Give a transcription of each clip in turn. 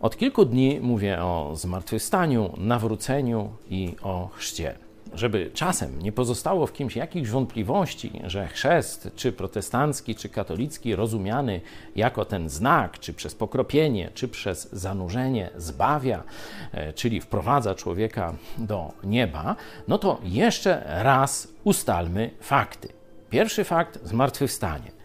Od kilku dni mówię o zmartwychwstaniu, nawróceniu i o chrzcie. Żeby czasem nie pozostało w kimś jakichś wątpliwości, że chrzest, czy protestancki, czy katolicki, rozumiany jako ten znak, czy przez pokropienie, czy przez zanurzenie, zbawia, e, czyli wprowadza człowieka do nieba, no to jeszcze raz ustalmy fakty. Pierwszy fakt zmartwychwstanie.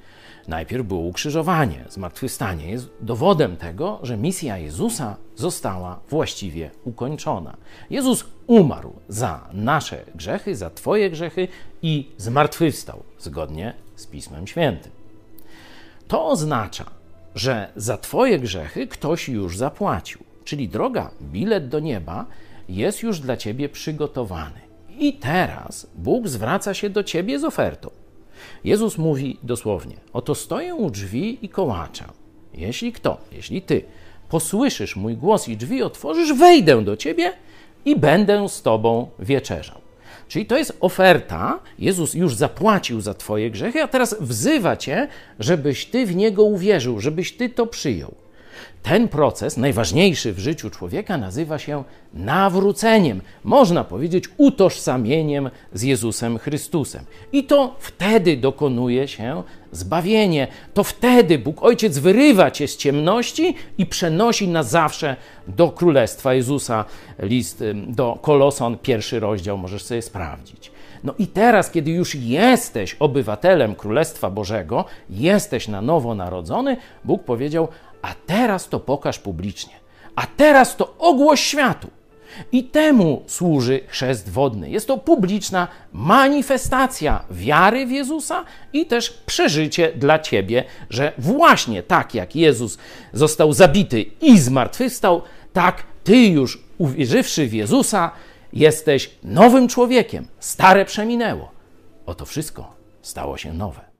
Najpierw było ukrzyżowanie, zmartwychwstanie jest dowodem tego, że misja Jezusa została właściwie ukończona. Jezus umarł za nasze grzechy, za Twoje grzechy i zmartwychwstał zgodnie z Pismem Świętym. To oznacza, że za Twoje grzechy ktoś już zapłacił, czyli droga, bilet do nieba jest już dla Ciebie przygotowany. I teraz Bóg zwraca się do Ciebie z ofertą. Jezus mówi dosłownie: Oto stoję u drzwi i kołaczę. Jeśli kto, jeśli ty posłyszysz mój głos i drzwi otworzysz, wejdę do ciebie i będę z tobą wieczerzał. Czyli to jest oferta. Jezus już zapłacił za Twoje grzechy, a teraz wzywa Cię, żebyś Ty w Niego uwierzył, żebyś Ty to przyjął. Ten proces, najważniejszy w życiu człowieka, nazywa się nawróceniem, można powiedzieć utożsamieniem z Jezusem Chrystusem. I to wtedy dokonuje się zbawienie. To wtedy Bóg Ojciec wyrywa cię z ciemności i przenosi na zawsze do Królestwa Jezusa. List do Koloson, pierwszy rozdział, możesz sobie sprawdzić. No i teraz, kiedy już jesteś obywatelem Królestwa Bożego, jesteś na nowo narodzony, Bóg powiedział: a teraz to pokaż publicznie, a teraz to ogłoś światu. I temu służy chrzest wodny. Jest to publiczna manifestacja wiary w Jezusa i też przeżycie dla ciebie, że właśnie tak jak Jezus został zabity i zmartwychwstał, tak ty już uwierzywszy w Jezusa, jesteś nowym człowiekiem. Stare przeminęło. Oto wszystko stało się nowe.